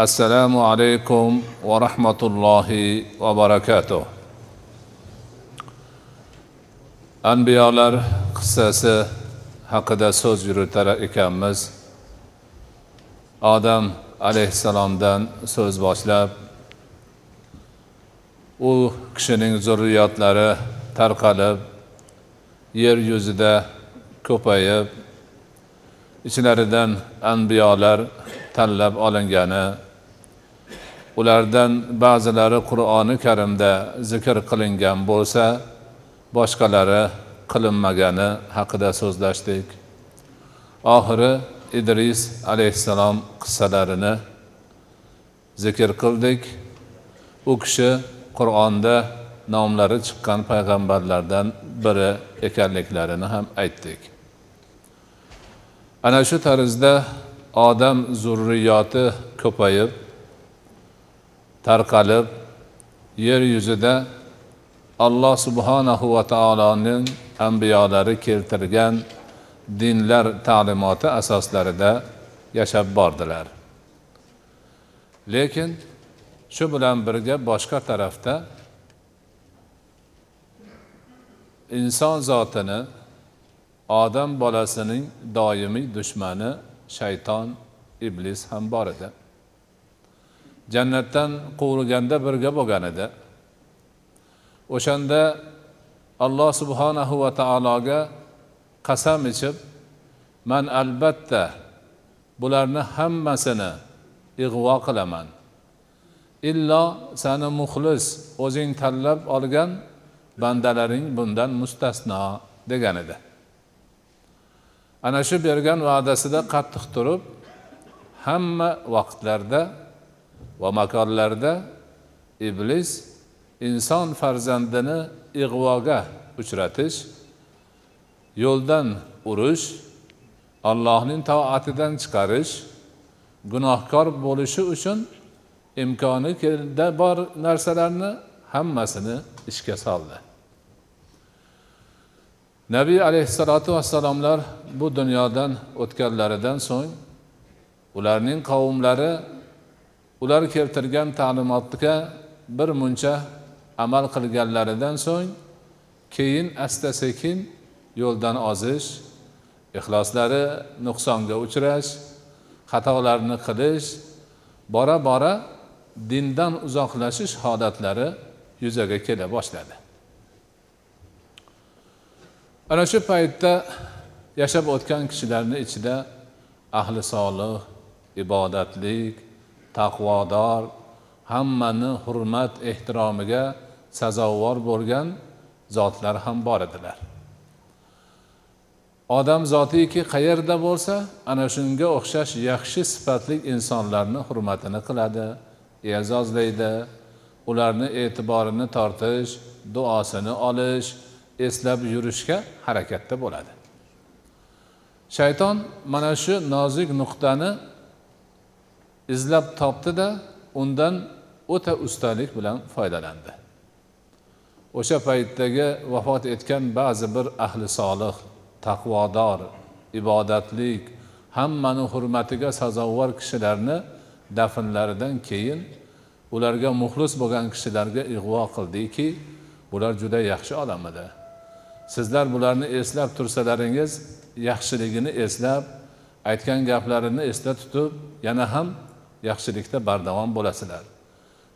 السلام عليكم ورحمة الله وبركاته anbiyolar qissasi haqida so'z yuritar ekanmiz odam alayhissalomdan so'z boshlab u kishining zurriyotlari tarqalib yer yuzida ko'payib ichlaridan anbiyolar tanlab olingani ulardan ba'zilari qur'oni karimda zikr qilingan bo'lsa boshqalari qilinmagani haqida so'zlashdik. Oxiri idris alayhissalom qissalarini zikr qildik. U kishi qur'onda nomlari chiqqan payg'ambarlardan biri ekanliklarini ham aytdik. Ana shu tarzda odam zurriyoti ko'payib tarqalib yer yuzida alloh subhanahu va taoloning ambiyolari keltirgan dinlar ta'limoti asoslarida yashab bordilar. Lekin shu bilan birga boshqa tarafda inson zotini odam bolasining doimiy dushmani shayton iblis ham bor edi. Jannatdan quvilganda birga bo'lgan edi. O'shanda alloh subhanahu va taologa qasam ichib man albatta bularni hammasini ig'vo qilaman. Illo sani muxlis o'zing tanlab olgan bandalaring bundan mustasno degan edi. Ana shu bergan va'dasida qattiq turib hamma vaqtlarda va makorlarda iblis inson farzandini ig'voga uchratish yo'ldan urish allohning toatidan chiqarish gunohkor bo'lishi uchun imkoni bor narsalarni hammasini ishga soldi. Nabiy alayhissalotu vassalomlar bu dunyodan o'tganlaridan so'ng ularning qavmlari ular keltirgan ta'limotga bir muncha amal qilganlaridan so'ng keyin asta sekin yo'ldan ozish ixloslari nuqsonga uchrash xatolarni qilish bora bora dindan uzoqlashish holatlari yuzaga kela boshladi. Ana shu paytda yashab o'tgan kishilarni ichida ahli solih ibodatlik taqvodor hammani hurmat ehtiromiga sazovor bo'lgan zotlar ham bor edilar. Odam zotiki qayerda bo'lsa ana shunga o'xshash yaxshi sifatli insonlarni hurmatini qiladi e'zozlaydi ularni e'tiborini tortish duosini olish eslab yurishga harakatda bo'ladi. Shayton mana shu nozik nuqtani izlab topdida undan o'ta ustalik bilan foydalandi. O'sha paytdagi vafot etgan ba'zi bir ahli solih taqvodor ibodatlik hammani hurmatiga sazovor kishilarni dafnlaridan keyin ularga muxlis bo'lgan kishilarga ig'vo qildiki bular juda yaxshi odam edi. Sizlar bularni eslab tursalaringiz yaxshiligini eslab aytgan gaplarini esda tutib yana ham yaxshilikda bardavom bo'lasizlar.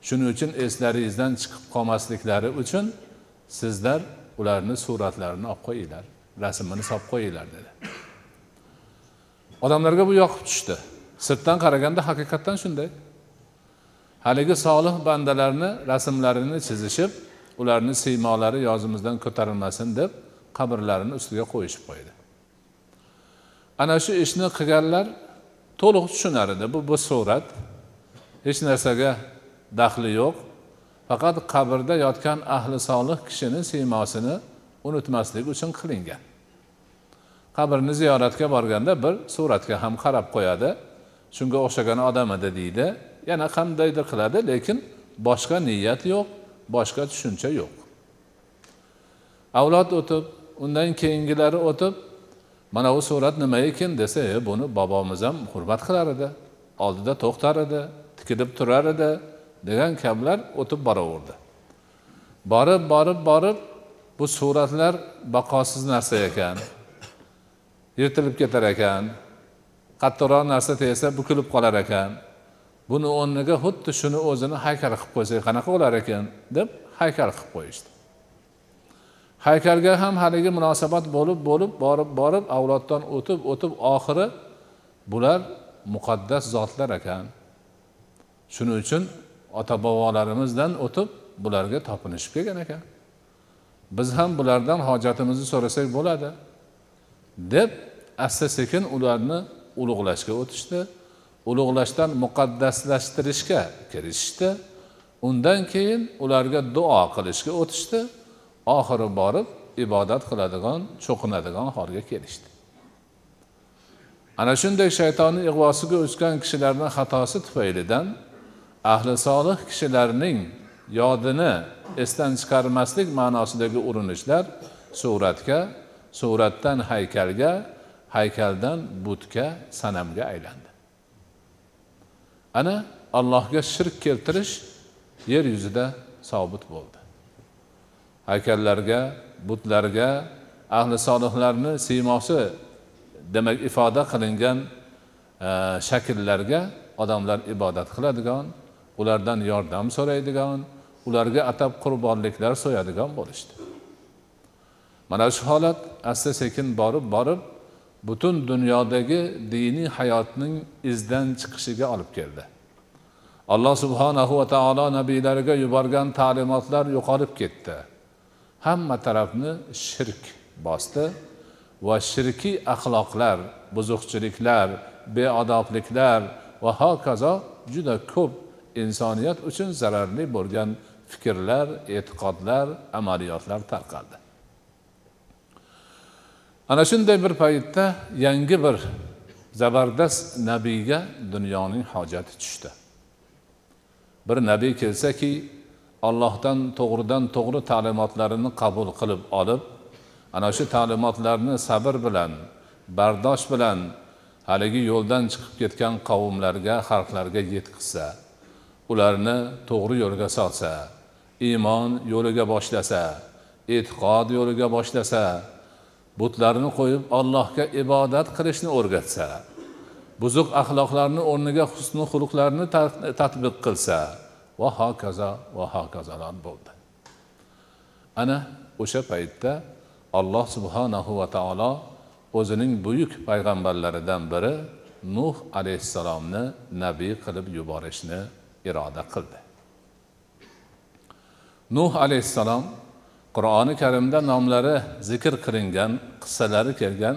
Shuning uchun eslaringizdan chiqib qolmasliklari uchun sizlar ularni suratlarini olib qo'yinglar rasmini solib qo'yinglar dedi. Odamlarga bu yoqib tushdi. Sirtdan qaraganda haqiqatdan shunday. Haligi solih bandalarni rasmlarini chizishib ularni siymolari yozimizdan ko'tarilmasin deb qabrlarini ustiga qo'yishib qo'ydi. Ana shu ishni qilganlar to'liq tushunar edi bu bu surat hech narsaga daxli yo'q. Faqat qabrda yotgan ahli solih kishini siymosini unutmaslik uchun qilingan. Qabrni ziyoratga borganda bir suratga ham qarab qo'yadi. Shunga o'xshagan odam edi deydi. Yana qandaydir qiladi lekin boshqa niyat yo'q boshqa tushuncha yo'q. Avlod o'tib undan keyingilari o'tib mana bu surat nima ekan desa e buni bobomiz ham hurmat qilar edi. Oldida to'xtar edi tikilib turar edi degan kabilar o'tib boraverdi. Borib borib borib bu suratlar baqosiz narsa ekan yirtilib ketar ekan qattiqroq narsa tegsa bukilib qolar ekan. Buni o'rniga xuddi shuni o'zini haykal qilib qo'ysak qanaqa bo'lar ekan deb haykal qilib qo'yishdi. Haykalga ham haligi munosabat bo'lib bo'lib borib borib avloddan o'tib o'tib oxiri bular muqaddas zotlar ekan. Shuning uchun ota bobolarimizdan o'tib bularga topinishib kelgan ekan. Biz ham bulardan hojatimizni so'rasak bo'ladi deb asta sekin ularni ulug'lashga o'tishdi. Ulug'lashdan muqaddaslashtirishga kirishishdi. Undan keyin ularga duo qilishga o'tishdi. Oxiri borib ibodat qiladigan cho'qinadigan holga kelishdi. Ana shunday shaytonni ig'vosiga uchgan kishilarni xatosi tufaylidan ahli solih kishilarning yodini esdan chiqarmaslik ma'nosidagi urinishlar suratga suratdan haykalga haykaldan butga sanamga aylandi. Ana allohga shirk keltirish yer yuzida sobit bo'ldi. Haykallarga butlarga ahli solihlarni siymosi demak ifoda qilingan e, shakllarga odamlar ibodat qiladigan ulardan yordam so'raydigan ularga atab qurbonliklar so'yadigan bo'lishdi. Mana shu holat asta sekin borib borib butun dunyodagi diniy hayotning izdan chiqishiga olib keldi. Alloh subhanahu va taolo nabiylariga yuborgan ta'limotlar yo'qolib ketdi. Hamma tarafni shirk bosdi va shirkiy axloqlar buzuqchiliklar beodobliklar va hokazo juda ko'p insoniyat uchun zararli bo'lgan fikrlar e'tiqodlar amaliyotlar tarqaldi. Ana shunday bir paytda yangi bir zabardast nabiyga dunyoning hojati tushdi. Bir nabiy kelsaki allohdan to'g'ridan to'g'ri ta'limotlarini qabul qilib olib ana shu ta'limotlarni sabr bilan bardosh bilan haligi yo'ldan chiqib ketgan qavmlarga xalqlarga yetkazsa ularni to'g'ri yo'lga solsa iymon yo'liga boshlasa e'tiqod yo'liga boshlasa butlarni qo'yib allohga ibodat qilishni o'rgatsa buzuq axloqlarni o'rniga husni xulqlarni tatbiq qilsa va hokazo va hokazodan bo'ldi. Ana o'sha paytda alloh subhanahu va taolo o'zining buyuk payg'ambarlaridan biri nuh alayhissalomni nabiy qilib yuborishni iroda qildi. Nuh alayhissalom qur'oni karimda nomlari zikr qilingan qissalari kelgan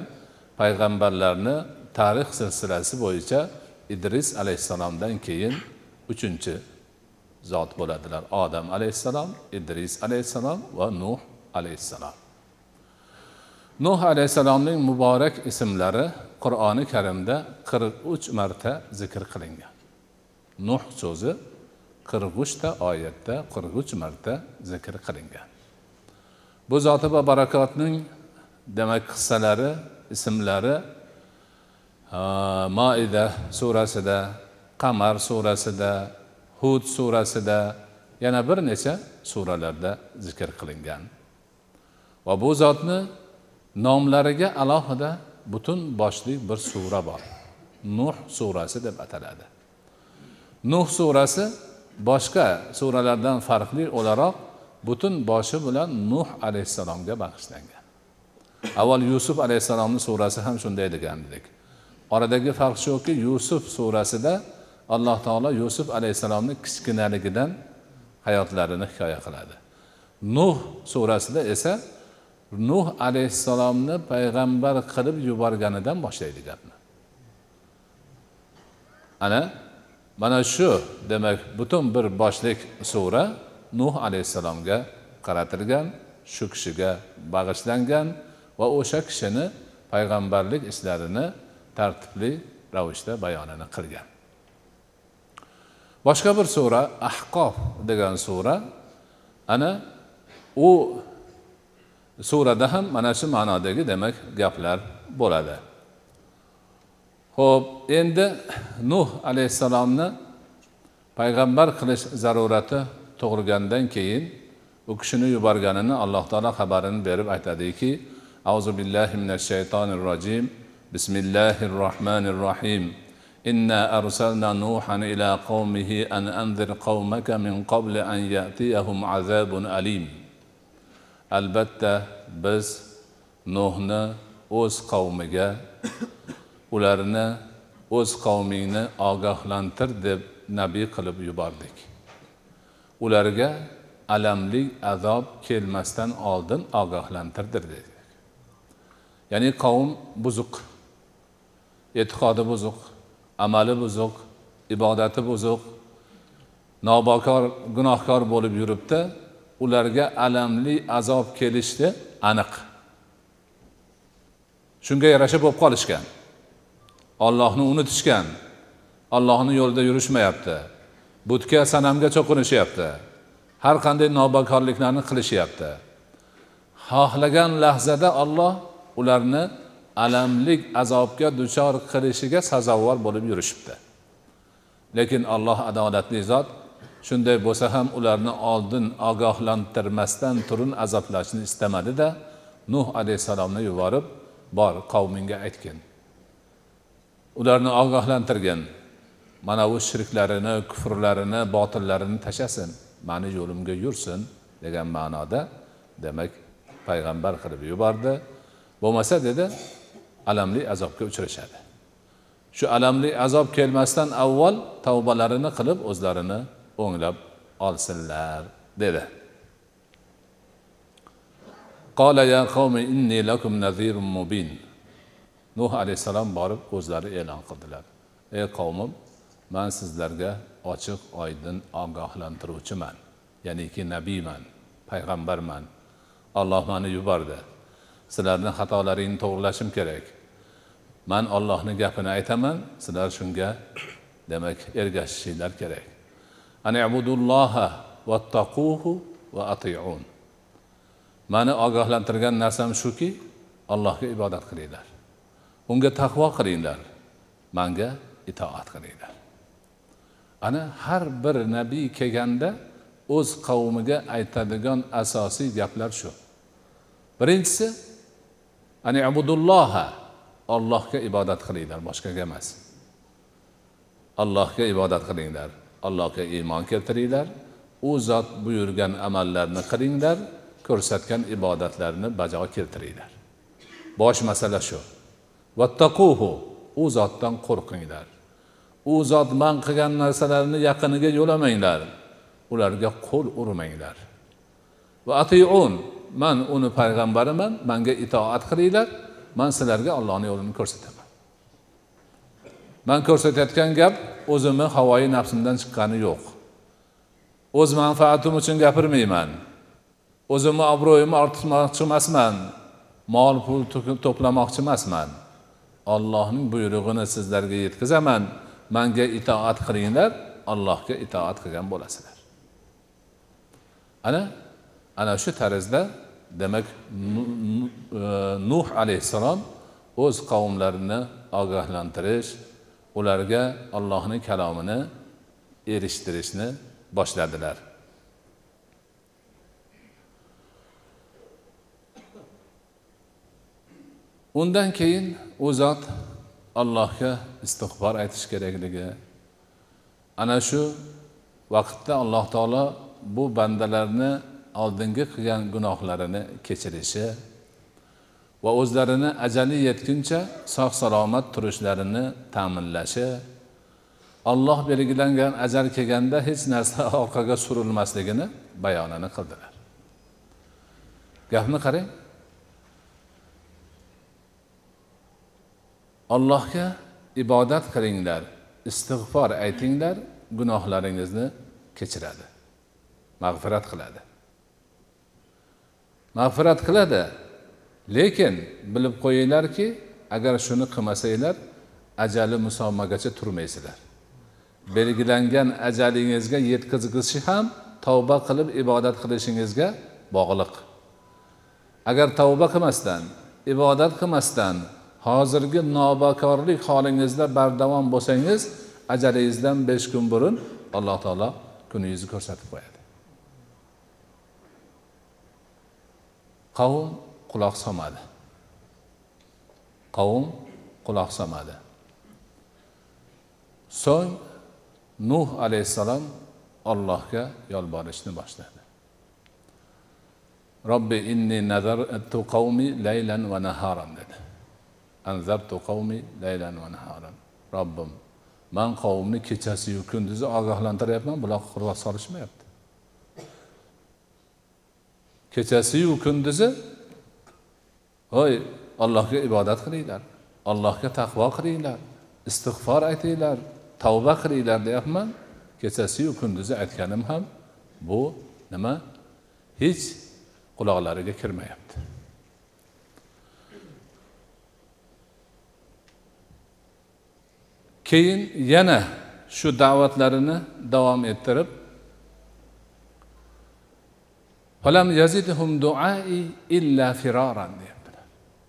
payg'ambarlarni tarix silsilasi bo'yicha idris alayhissalomdan keyin uchinchi zot bo'ladilar. Odam alayhissalom idris alayhissalom va nuh alayhissalom. Nuh alayhissalomning muborak ismlari qur'oni karimda qirq uch marta zikr qilingan. Nuh so'zi qirq uchta oyatda qirq uch marta zikr qilingan. Bu zoti va barakotning demak qissalari ismlari moida surasida qamar surasida hud surasida yana bir necha suralarda zikr qilingan. Va bu zotni nomlariga alohida butun boshli bir sura bor. Nuh surasi deb ataladi. Nuh surasi boshqa suralardan farqli o'laroq butun boshi bilan nuh alayhissalomga bag'ishlangan. Avval yusuf alayhissalomni surasi ham shunday degan edik. Oradagi farq shuki yusuf surasida alloh taolo yusuf alayhissalomni kichkinaligidan hayotlarini hikoya qiladi. Nuh surasida esa nuh alayhissalomni payg'ambar qilib yuborganidan boshlaydi gapni. Ana mana shu demak butun bir boshlik sura nuh alayhissalomga qaratilgan shu kishiga bag'ishlangan va o'sha kishini payg'ambarlik ishlarini tartibli ravishda bayonini qilgan. Boshqa bir sura ahqof degan sura ana u surada ham mana shu ma'nodagi demak gaplar bo'ladi. Ho'p endi nuh alayhissalomni payg'ambar qilish zarurati tug'ilgandan keyin u kishini yuborganini alloh taolo xabarini berib aytadiki auzu billahi minash shaytonir rojim. Bismillahir rohmanir rohim. إنا أرسلنا نوحا إلى قومه أن أنذر قومك من قبل أن يأتيهم عذاب أليم albatta biz nuhni o'z qavmiga ularni o'z qavmingni ogohlantir deb nabiy qilib yubordik ularga alamli azob kelmasdan oldin ogohlantirdir dedik ya'ni qavm buzuq e'tiqodi buzuq Amali buzuq ibodati buzuq nobokor gunohkor bo'lib yuribdi ularga alamli azob kelishdi aniq. Shunga yarasha bo'lib qolishgan. Ollohni unutishgan ollohni yo'lida yurishmayapti butga sanamga cho'qinishyapti har qanday nobokorliklarni qilishyapti. Xohlagan lahzada olloh ularni alamlik azobga duchor qilishiga sazovor bo'lib yurishibdi. Lekin alloh adolatli zot shunday bo'lsa ham ularni oldin ogohlantirmasdan turun azoblashni istamadida nuh alayhissalomni yuborib bor qavmingga aytgin. Ularni ogohlantirgin. Mana bu shirklarini kufrlarini botillarini tashlasin. Mani yo'limga yursin degan ma'noda demak payg'ambar qilib yubordi. Bo'lmasa dedi alamli azobga uchrashadi shu alamli azob kelmasdan avval tavbalarini qilib o'zlarini o'nglab olsinlar dedi قال يا قوم إني لكم نذير مبين nuh alayhissalom borib o'zlari e'lon qildilar ey qavmim man sizlarga ochiq oydin ogohlantiruvchiman ya'niki nabiyman payg'ambarman olloh mani yubordi sizlarni xatolaringni to'g'irlashim kerak Man ollohni gapini aytaman sizlar shunga demak ergashishinglar kerak. Anibudulloha vattaquhu va atiun. Mani ogohlantirgan narsam shuki allohga ibodat qilinglar. Unga taqvo qilinglar. Manga itoat qilinglar. Ana har bir nabiy kelganda o'z qavmiga aytadigan asosiy gaplar shu. Birinchisi ani abudulloha ollohga ibodat qilinglar boshqaga emas. Allohga ibodat qilinglar allohga iymon keltiringlar u zot buyurgan amallarni qilinglar ko'rsatgan ibodatlarni bajo keltiringlar. Bosh masala shu. Vattaquhu u zotdan qo'rqinglar. U zot man qilgan narsalarni yaqiniga yo'lamanglar ularga qo'l urmanglar. Va atiun man uni payg'ambariman manga itoat qilinglar man sizlarga ollohni yo'lini ko'rsataman. Man ko'rsatayotgan gap o'zimni havoyi nafsimdan chiqqani yo'q. O'z manfaatim uchun gapirmayman. O'zimni obro'yimni orttirmoqchi emasman. Mol pul to'plamoqchi emasman. Ollohning buyrug'ini sizlarga yetkazaman. Manga itoat qilinglar allohga itoat qilgan bo'lasizlar. Ana ana shu tarzda demak e, nuh alayhissalom o'z qavmlarini ogohlantirish ularga allohni kalomini erishtirishni boshladilar. Undan keyin u zot allohga istig'for aytish kerakligi. Ana shu vaqtda alloh taolo bu bandalarni oldingi qilgan gunohlarini kechirishi va o'zlarini ajali yetguncha sog' salomat turishlarini ta'minlashi olloh belgilangan ajal kelganda hech narsa orqaga surilmasligini bayonini qildilar. Gapni qarang. Allohga ibodat qilinglar istig'for aytinglar gunohlaringizni kechiradi mag'firat qiladi. Mag'firat qiladi. Lekin bilib qo'yinglarki agar shuni qilmasanglar ajali musommagacha turmaysizlar. Belgilangan ajalingizga yetkazgisi ham tavba qilib ibodat qilishingizga bog'liq. Agar tavba qilmasdan ibodat qilmasdan hozirgi nobakorlik holingizda bardavom bo'lsangiz ajalingizdan besh kun burun alloh taolo kuningizni ko'rsatib qo'yadi. Qavm quloq solmadi. Qavm quloq solmadi. So'ng nuh alayhissalom allohga yolborishni boshladi. Robbi inni nazartu qavmi laylan va naharan dedi. Anzartu qavmi laylan va naharan. Robbim man qavmni kechasiyu kunduzi ogohlantiryapman bular quloq solishmayapti. Kechasiyu kunduzi voy allohga ibodat qilinglar allohga taqvo qilinglar istig'for aytinglar tavba qilinglar deyapman. Kechasiyu kunduzi aytganim ham bu nima? Hech quloqlariga kirmayapti. Keyin yana shu da'vatlarini davom ettirib falam yazidhum duai illa firoran deyaptilar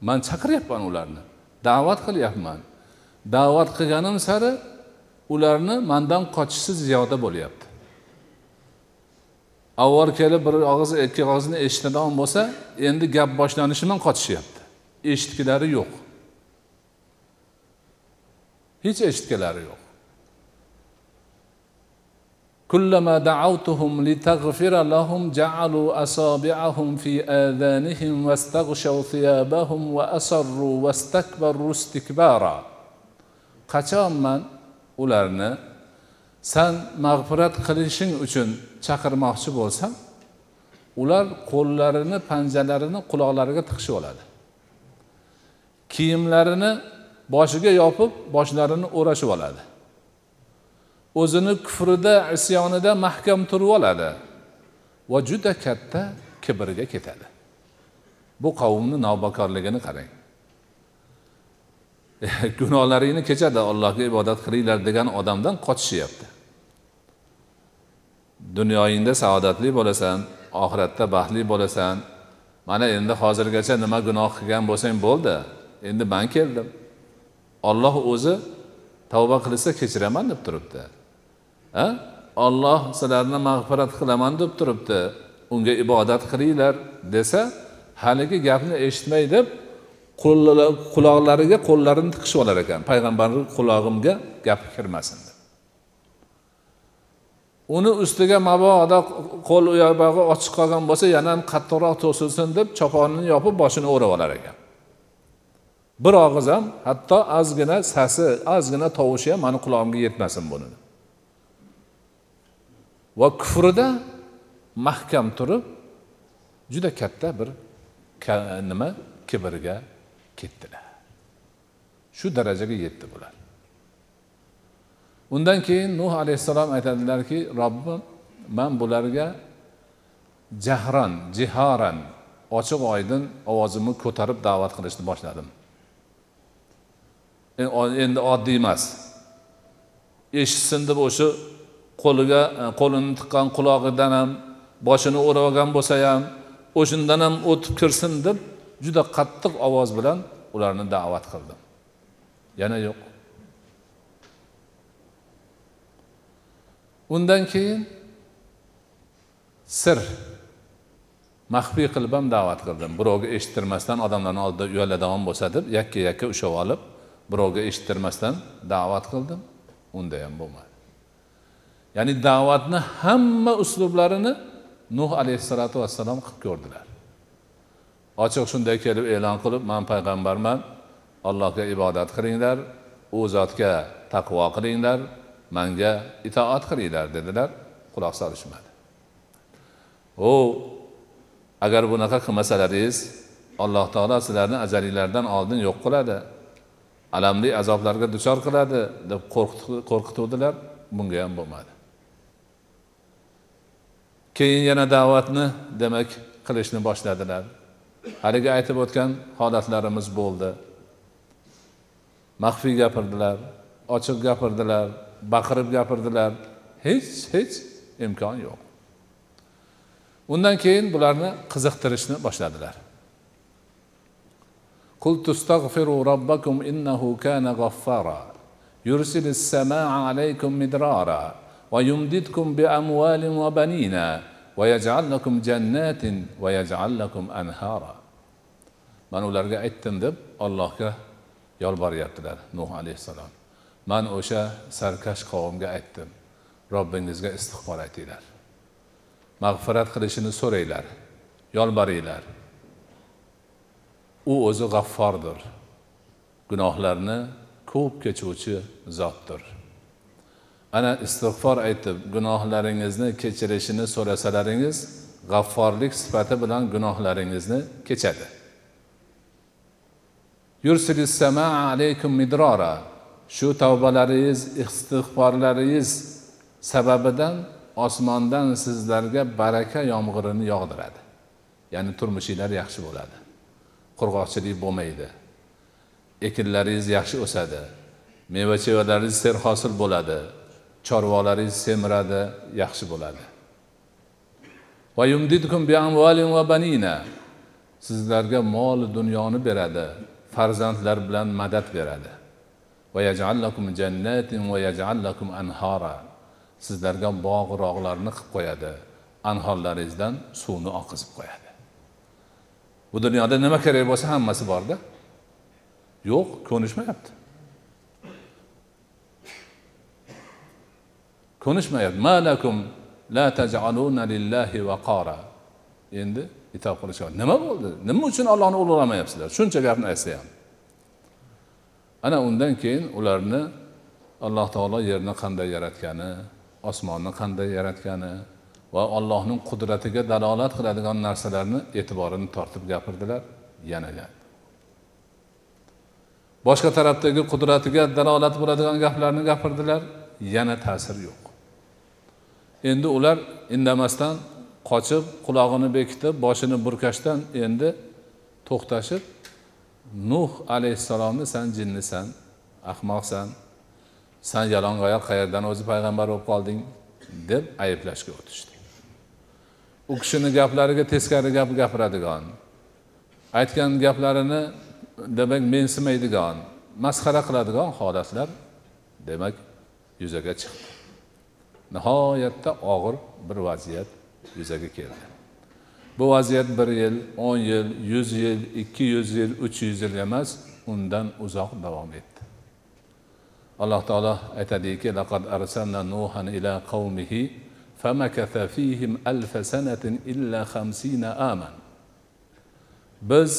man chaqiryapman ularni. Da'vat qilyapman. Da'vat qilganim sari ularni mandan qochishi ziyoda bo'lyapti. Avval kelib bir og'iz ikki og'izni eshitadigan bo'lsa endi gap boshlanishi bilan qochishyapti eshitgilari yo'q. Hech eshitgilari yo'q. كلما دعوتهم لتغفر لهم جعلوا أصابعهم في آذانهم واستغشوا ثيابهم وأصروا واستكبروا استكبارا qachon man ularni san mag'firat qilishing uchun chaqirmoqchi bo'lsam ular qo'llarini panjalarini quloqlariga tiqishib oladi kiyimlarini boshiga yopib boshlarini o'rashib oladi O'zini kufrida isyonida mahkam turib oladi. Va juda katta kibrga ketadi. Bu qavmni navbakorligini qarang. Gunohlaringni kechadi allohga ibodat qilinglar degan odamdan qochishyapti dunyoyingda saodatli bo'lasan oxiratda baxtli bo'lasan. Mana endi hozirgacha nima gunoh qilgan bo'lsang bo'ldi endi man keldim. Olloh o'zi tavba qilsa kechiraman deb turibdi. Olloh sizlarni mag'firat qilaman deb turibdi. Unga ibodat qilinglar desa haligi gapni eshitmay deb quloqlariga qo'llarini tiqishib olar ekan. Payg'ambarni qulog'imga gap kirmasin deb. Uni ustiga mabodo qo'l oyog'i ochiq qolgan bo'lsa yana ham qattiqroq to'silsin deb choponini yopib boshini o'rab olar ekan. Bir og'iz ham hatto ozgina sasi ozgina tovushi ham mani qulog'imga yetmasin buni va kufrida mahkam turib juda katta bir nima kibrga ketdilar. Shu darajaga yetdi bular. Undan keyin nuh alayhissalom aytadilarki robbim man bularga jahron jihoran ochiq oydin ovozimni ko'tarib da'vat qilishni boshladim. E, endi oddiy emas. Eshitsin deb o'sha qo'liga e, qo'lini tiqqan qulog'idan ham boshini o'rab olgan bo'lsa ham o'shandan ham o'tib kirsin deb juda qattiq ovoz bilan ularni da'vat qildim. Yana yo'q. Undan keyin sir. Maxfiy qilib ham da'vat qildim. Birovga eshittirmasdan odamlarni oldida uyaladigan bo'lsa deb yakka yakka ushlab olib birovga eshittirmasdan da'vat qildim. Unda ham bo'lmadi. Ya'ni da'vatni hamma uslublarini nuh alayhissalotu vassalom qilib ko'rdilar. Ochiq shunday kelib e'lon qilib man payg'ambarman allohga ibodat qilinglar u zotga taqvo qilinglar manga itoat qilinglar dedilar. Quloq solishmadi. U agar bunaqa qilmasalaringiz alloh taolo sizlarni ajalinglardan oldin yo'q qiladi alamli azoblarga duchor qiladi deb qo'rqituvdilar. Bunga ham bo'lmadi. keyin yana da'vatni demak qilishni boshladilar haligi aytib o'tgan holatlarimiz bo'ldi maxfiy gapirdilar ochiq gapirdilar baqirib gapirdilar hech hech imkon yo'q undan keyin bularni qiziqtirishni boshladilar قلت استغفروا ربكم إنه كان غفارا يرسل السماء عليكم مدرارا ويمددكم بأموال وبنين ويجعل لكم جنات ويجعل لكم أنهارا من ularga aytdim deb allohga yolboryaptilar nuh alayhissalom man o'sha sarkash qavmga aytdim robbingizga istig'for aytinglar mag'firat qilishini so'ranglar yolboringlar u o'zi g'affordir gunohlarni ko'p kechuvchi zotdir Ana istig'for aytib gunohlaringizni kechirishini so'rasalaringiz g'afforlik sifati bilan gunohlaringizni kechadi. Alaykum midrora shu tavbalaringiz istig'forlaringiz sababidan osmondan sizlarga baraka yomg'irini yog'diradi. Ya'ni turmushinglar yaxshi bo'ladi. Qurg'oqchilik bo'lmaydi. Ekinlaringiz yaxshi o'sadi. Meva chevalaringiz serhosil bo'ladi. Chorvalaringiz semiradi yaxshi bo'ladi. Sizlarga mol dunyoni beradi farzandlar bilan madad beradi. Sizlarga bog' rog'larni qilib qo'yadi anhorlaringizdan suvni oqizib qo'yadi. Bu dunyoda nima kerak bo'lsa hammasi borda. Yo'q ko'nishmayapti. Ko'nishmayapti. Malakum la tajaluna lillahi vaqora endi itob qilishyapti nima bo'ldi? Nima uchun ollohni ulug'lamayapsizlar shuncha gapni aytsa ham. Ana undan keyin ularni alloh taolo yerni qanday yaratgani osmonni qanday yaratgani va allohning qudratiga dalolat qiladigan narsalarni e'tiborini tortib gapirdilar. Yana gap. Boshqa tarafdagi qudratiga dalolat bo'ladigan gaplarni gapirdilar. Yana ta'sir yo'q. Endi ular indamasdan qochib qulog'ini bekitib boshini burkashdan endi to'xtashib nuh alayhissalomni san jinnisan ahmoqsan san yalang'oyoq qayerdan o'zi payg'ambar bo'lib qolding? deb ayblashga o'tishdi. U kishini gaplariga teskari gap gapiradigan aytgan gaplarini demak mensimaydigan masxara qiladigan holatlar demak yuzaga chiqdi. Nihoyatda og'ir bir vaziyat yuzaga keldi. Bu vaziyat bir yil o'n yil yuz yil ikki yuz yil uch yuz yil emas undan uzoq davom etdi. Alloh taolo aytadiki laqad arsalna nuhan ila qavmihi famakatha fihim alfa sanatin illa xamsina aman. Biz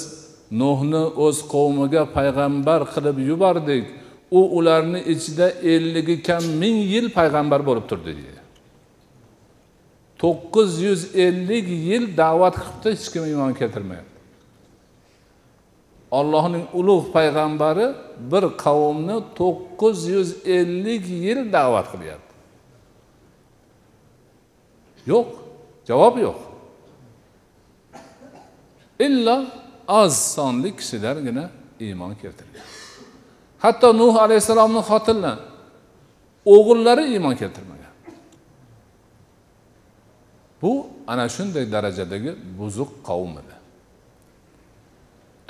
nuhni o'z qavmiga payg'ambar qilib yubordik. U ularni ichida elligi kam ming yil payg'ambar bo'lib turdi deydi to'qqiz yuz ellik yil da'vat qilibdi hech kim iymon keltirmayapti. Ollohning ulug' payg'ambari bir qavmni to'qqiz yuz ellik yil da'vat qilyapti. Yo'q javob yo'q. Illo oz sonli kishilargina iymon keltirgan hatto nuh alayhissalomni xotinlar o'g'illari iymon keltirmagan. Bu ana shunday darajadagi buzuq qavm edi.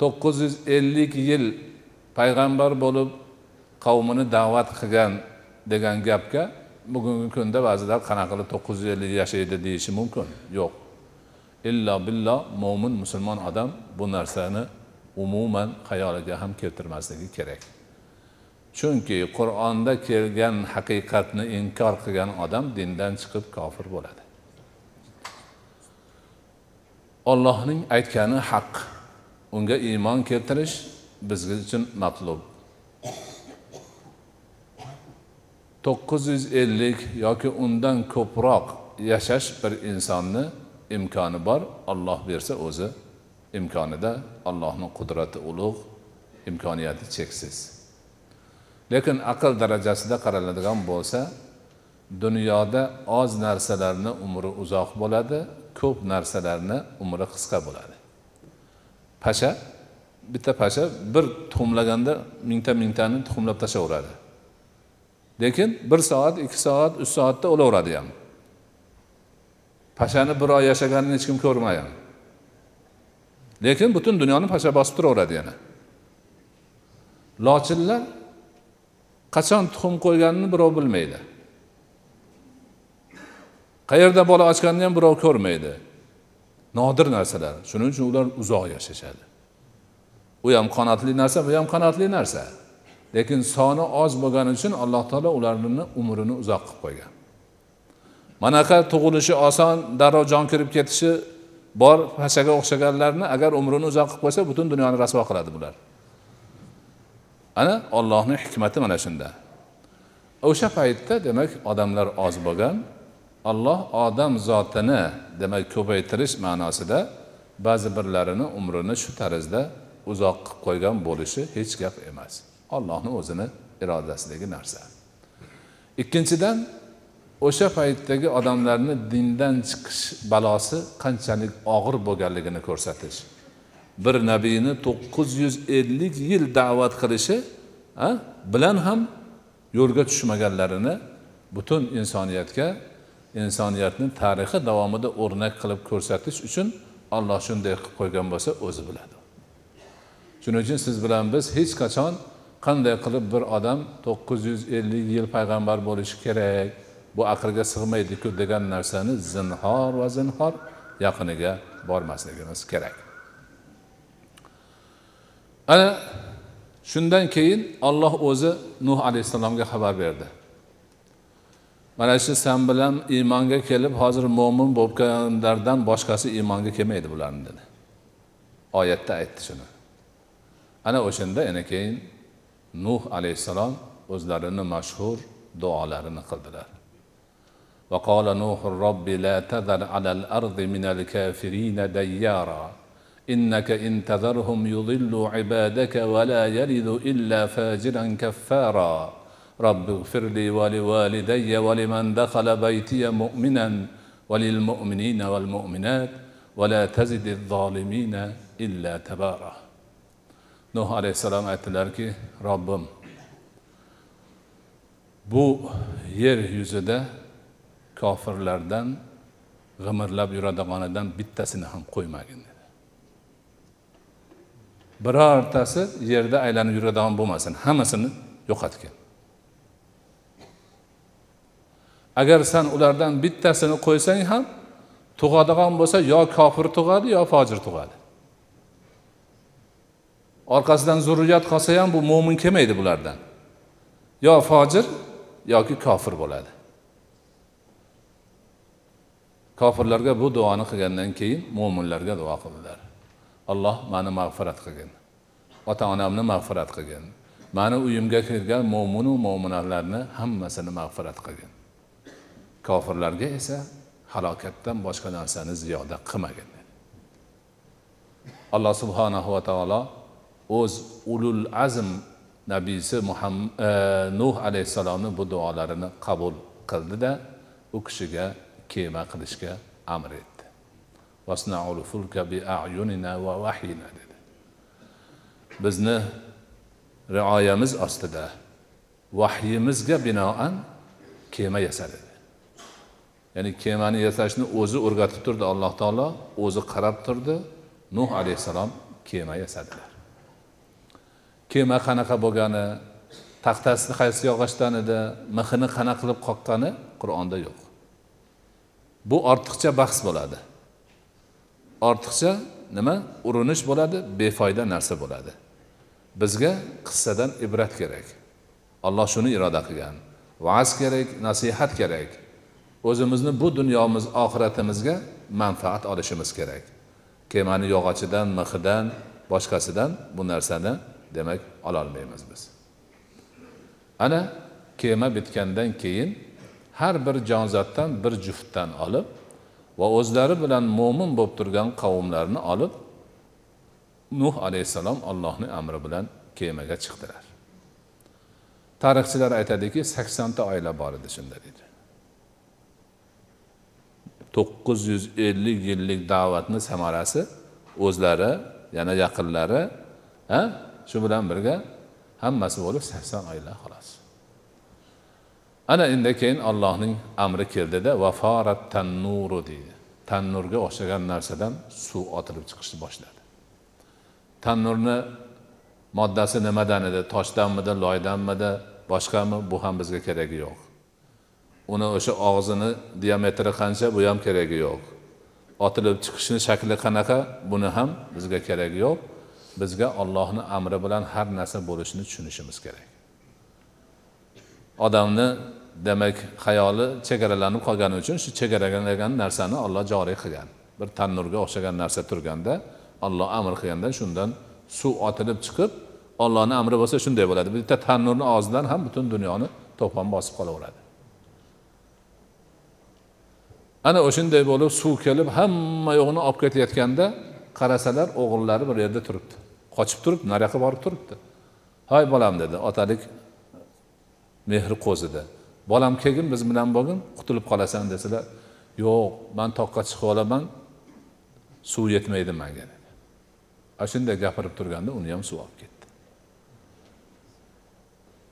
To'qqiz yuz ellik yil payg'ambar bo'lib qavmini da'vat qilgan degan gapga bugungi kunda ba'zilar qanaqa qilib to'qqiz yuz ellik yashaydi deyishi mumkin? Yo'q. Illo billo mo'min musulmon odam bu narsani umuman xayoliga ham keltirmasligi kerak. Chunki qur'onda kelgan haqiqatni inkor qilgan odam dindan chiqib kofir bo'ladi. Ollohning aytgani haq. Unga iymon keltirish biz uchun matlub. To'qqiz yuz ellik yoki undan ko'proq yashash bir insonni imkoni bor olloh bersa o'zi. Imkonida allohni qudrati ulug' imkoniyati cheksiz. Lekin aql darajasida qaraladigan bo'lsa dunyoda oz narsalarni umri uzoq bo'ladi ko'p narsalarni umri qisqa bo'ladi. Pasha bitta pasha bir tuxumlaganda mingta mingtani tuxumlab tashlayveradi lekin bir soat ikki soat uch soatda o'laveradi ham. Pashani bir oy yashaganini hech kim ko'rmagan lekin butun dunyoni pasha bosib turaveradi yana. Lochinlar qachon tuxum qo'yganini birov bilmaydi. Qayerda bola ochganini ham birov ko'rmaydi. Nodir narsalar. Shuning uchun ular uzoq yashashadi. U ham qanotli narsa bu ham qanotli narsa. Lekin soni oz bo'lgani uchun alloh taolo ularni umrini uzoq qilib qo'ygan. Manaqa tug'ilishi oson darrov jon kirib ketishi bor pashaga o'xshaganlarni agar umrini uzoq qilib qo'ysa butun dunyoni rasvo qiladi bular. Ana ollohni hikmati mana shunda. O'sha paytda demak odamlar oz bo'lgan alloh odam zotini demak ko'paytirish ma'nosida ba'zi birlarini umrini shu tarzda uzoq qilib qo'ygan bo'lishi hech gap emas. Ollohni o'zini irodasidagi narsa. Ikkinchidan o'sha paytdagi odamlarni dindan chiqish balosi qanchalik og'ir bo'lganligini ko'rsatish. Bir nabiyni to'qqiz yuz ellik yil da'vat qilishi bilan ham yo'lga tushmaganlarini butun insoniyatga insoniyatni tarixi davomida o'rnak qilib ko'rsatish uchun olloh shunday qilib qo'ygan bo'lsa o'zi biladi. Shuning uchun siz bilan biz hech qachon qanday qilib bir odam to'qqiz yuz ellik yil payg'ambar bo'lishi kerak bu aqlga sig'maydiku degan narsani zinhor va zinhor yaqiniga bormasligimiz kerak. ana shundan keyin olloh o'zi nuh alayhissalomga xabar berdi mana shu san bilan iymonga kelib hozir mo'min bo'lganlardan boshqasi iymonga kelmaydi bularni dedi oyatda aytdi shuni ana o'shanda yana keyin nuh alayhissalom o'zlarini mashhur duolarini qildilar وقال نوح رب لا تذر على الأرض من الكافرين ديارا إنك إن تذرهم يضلوا عبادك ولا يلد إلا فاجرا كفارا رب اغفر لي ولوالدي ولمن دخل بيتي مؤمنا وللمؤمنين والمؤمنات ولا تزد الظالمين إلا تبارا nuh alayhissalom aytdilarki robbim bu yer yuzida kofirlardan g'imirlab yuradiganidan bittasini ham qo'ymagin dedi Birortasi yerda aylanib yuradigan bo'lmasin hammasini yo'qotgin agar san ulardan bittasini qo'ysang ham tug'adigan bo'lsa yo kofir tug'adi yo fojir tug'adi. Orqasidan zurriyat qolsa ham bu mo'min kelmaydi bulardan. Yo fojir yoki kofir bo'ladi. Kofirlarga bu duoni qilgandan keyin mo'minlarga duo qildilar. Alloh mani mag'firat qilgin. Ota onamni mag'firat qilgin. Mani uyimga kirgan mo'minu mo'minalarni hammasini mag'firat qilgin. Kofirlarga esa halokatdan boshqa narsani ziyoda qilmagin. Alloh subhanahu va taolo o'z ulul azm nabiysi muhammad e, nuh alayhissalomni bu duolarini qabul qildida u kishiga kema qilishga amr etdi. Dedi bizni rioyamiz ostida vahyimizga binoan kema yasa dedi. Ya'ni kemani yasashni o'zi o'rgatib turdi alloh taolo o'zi qarab turdi. Nuh alayhissalom kema yasadilar. Kema qanaqa bo'lgani taxtasi qaysi yog'ochdan edi mixini qanaqa qilib qoqqani qur'onda yo'q. Bu ortiqcha bahs bo'ladi. Ortiqcha nima? Urinish bo'ladi befoyda narsa bo'ladi. Bizga qissadan ibrat kerak. Alloh shuni iroda qilgan. Va'z kerak nasihat kerak. O'zimizni bu dunyomiz oxiratimizga manfaat olishimiz kerak. Kemani yog'ochidan mixidan boshqasidan bu narsani demak ololmaymiz biz. Ana kema bitgandan keyin har bir jonzotdan bir juftdan olib va o'zlari bilan mo'min bo'lib turgan qavmlarni olib nuh alayhissalom allohni amri bilan kemaga chiqdilar. Tarixchilar aytadiki saksonta oila bor edi shunda deydi to'qqiz yuz ellik yillik da'vatni samarasi o'zlari yana yaqinlari ha shu bilan birga hammasi bo'lib sakson oila xolos. Ana endi keyin allohning amri keldida vaforat tannuru deydi. Tannurga o'xshagan narsadan suv otilib chiqishni boshladi. Tannurni moddasi nimadan edi? Toshdanmidi loydanmidi? Boshqami? Bu ham bizga keragi yo'q. Uni o'sha og'zini diametri qancha bu ham keragi yo'q. Otilib chiqishini shakli qanaqa? Buni ham bizga keragi yo'q. Bizga ollohni amri bilan har narsa bo'lishini tushunishimiz kerak. Odamni demak hayoli chegaralanib qolgani uchun shu chegaralagan narsani olloh joriy qilgan. Bir tannurga o'xshagan narsa turganda olloh amr qilganda shundan suv otilib chiqib ollohni amri bo'lsa shunday bo'ladi. Bitta tannurni og'zidan ham butun dunyoni to'pon bosib qolaveradi. Ana o'shanday bo'lib suv kelib hamma yo'g'ini olib ketayotganda qarasalar o'g'illari bir yerda turibdi. Qochib turibdi nariyoqqa borib turibdi. Hoy bolam dedi. Otalik mehri qo'zidi. Bolam kelgin biz bilan bo'lgin qutulib qolasan desalar yo'q man toqqa chiqib olaman suv yetmaydi manga dedi. Ana shunday gapirib turganda uni ham suv olib ketdi.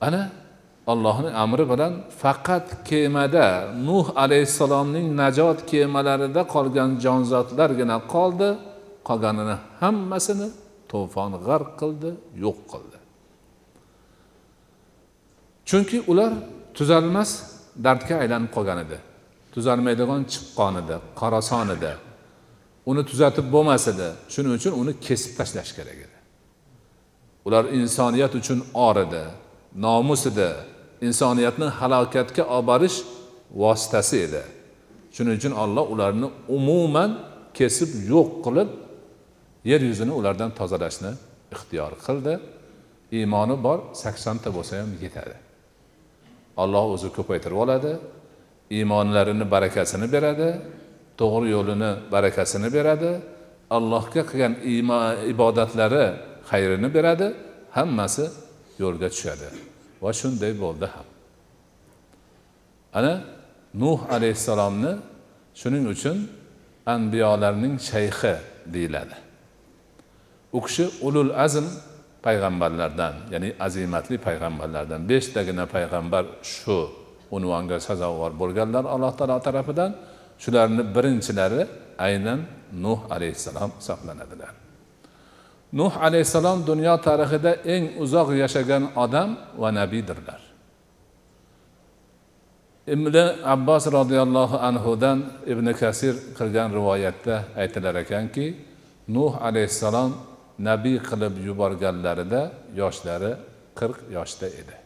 Ana allohni amri bilan faqat kemada nuh alayhissalomning najot kemalarida qolgan jonzotlargina qoldi qolganini hammasini to'fon g'arq qildi yo'q qildi. Chunki ular tuzalmas dardga aylanib qolgan edi. Tuzalmaydigan chiqqon edi qorason edi. Uni tuzatib bo'lmas edi. Shuning uchun uni kesib tashlash kerak edi. Ular insoniyat uchun or edi nomus edi. Insoniyatni halokatga olib borish vositasi edi. Shuning uchun olloh ularni umuman kesib yo'q qilib yer yuzini ulardan tozalashni ixtiyor qildi. Iymoni bor saksonta bo'lsa ham yetadi. Alloh o'zi ko'paytirib oladi iymonlarini barakasini beradi to'g'ri yo'lini barakasini beradi allohga qilgan ibodatlari xayrini beradi hammasi yo'lga tushadi. Va shunday bo'ldi ham. Ana nuh alayhissalomni shuning uchun anbiyolarning shayxi deyiladi. U kishi ulul azm payg'ambarlardan ya'ni azimatli payg'ambarlardan beshtagina payg'ambar shu unvonga sazovor bo'lganlar alloh taolo tarafidan. Shularni birinchilari aynan nuh alayhissalom hisoblanadilar. Nuh alayhissalom dunyo tarixida eng uzoq yashagan odam va nabiydirlar ibn abbos roziyallohu anhudan ibn kasir qilgan rivoyatda aytilar ekanki nuh alayhissalom nabiy qilib yuborganlarida yoshlari qirq yoshda edi.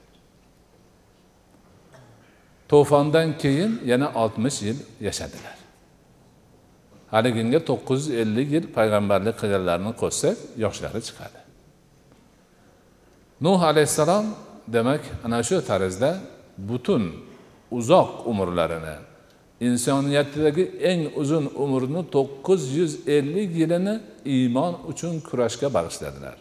To'fondan keyin yana oltmish yil yashadilar. Haliginga to'qqiz yuz ellik yil payg'ambarlik qilganlarini qo'shsak yoshlari chiqadi. Nuh alayhissalom demak ana shu tarzda butun uzoq umrlarini insoniyatdagi eng uzun umrni to'qqiz yuz ellik yilini iymon uchun kurashga bag'ishladilar.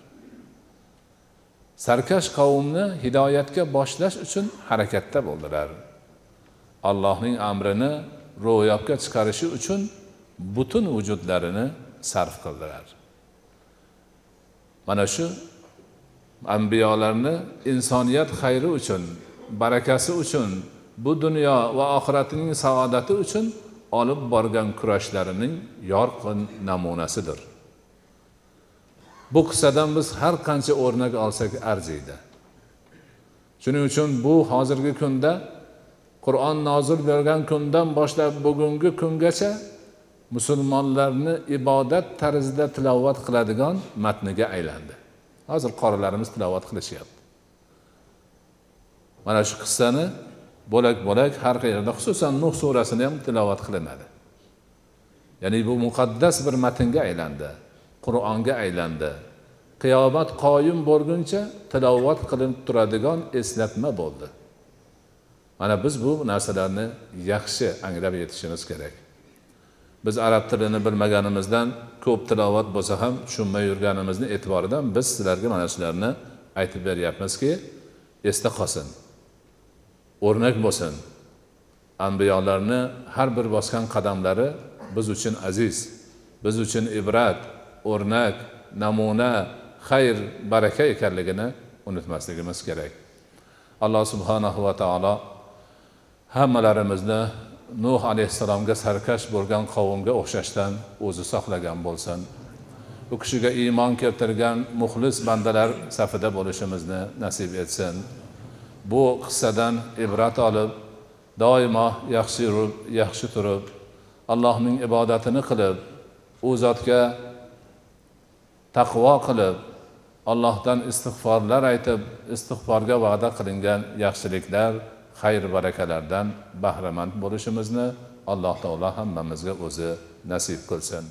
Sarkash qavmni hidoyatga boshlash uchun harakatda bo'ldilar. Allohning amrini ro'yobga chiqarishi uchun butun vujudlarini sarf qildilar. Mana shu ambiyolarni insoniyat xayri uchun barakasi uchun bu dunyo va oxiratining saodati uchun olib borgan kurashlarining yorqin namunasidir. Bu qissadan biz har qancha o'rnak olsak arziydi. Shuning uchun bu hozirgi kunda qur'on nozil bo'lgan kundan boshlab bugungi kungacha musulmonlarni ibodat tarzida tilovat qiladigan matniga aylandi. Hozir qorilarimiz tilovat qilishyapti. Mana shu qissani bo'lak bo'lak har qayerda xususan nuh surasini ham tilovat qilinadi. Ya'ni bu muqaddas bir matnga aylandi qur'onga aylandi. Qiyomat qoyim bo'lguncha tilovat qilinib turadigan eslatma bo'ldi. Mana biz bu narsalarni yaxshi anglab yetishimiz kerak. Biz arab tilini bilmaganimizdan ko'p tilovat bo'lsa ham tushunmay yurganimizni e'tiboridan biz sizlarga mana shularni aytib beryapmizki esda qolsin. O'rnak bo'lsin. Anbiyolarni har bir bosgan qadamlari biz uchun aziz biz uchun ibrat o'rnak namuna xayr baraka ekanligini unutmasligimiz kerak. Alloh subhanahu va taolo hammalarimizni nuh alayhissalomga sarkash bo'lgan qavmga o'xshashdan o'zi saqlagan bo'lsin. U kishiga iymon keltirgan muxlis bandalar safida bo'lishimizni nasib etsin. bu qissadan ibrat olib doimo yaxshi yurib yaxshi turib allohning ibodatini qilib u zotga taqvo qilib allohdan istig'forlar aytib istig'forga va'da qilingan yaxshiliklar xayr barakalardan bahramand bo'lishimizni alloh taolo hammamizga o'zi nasib qilsin.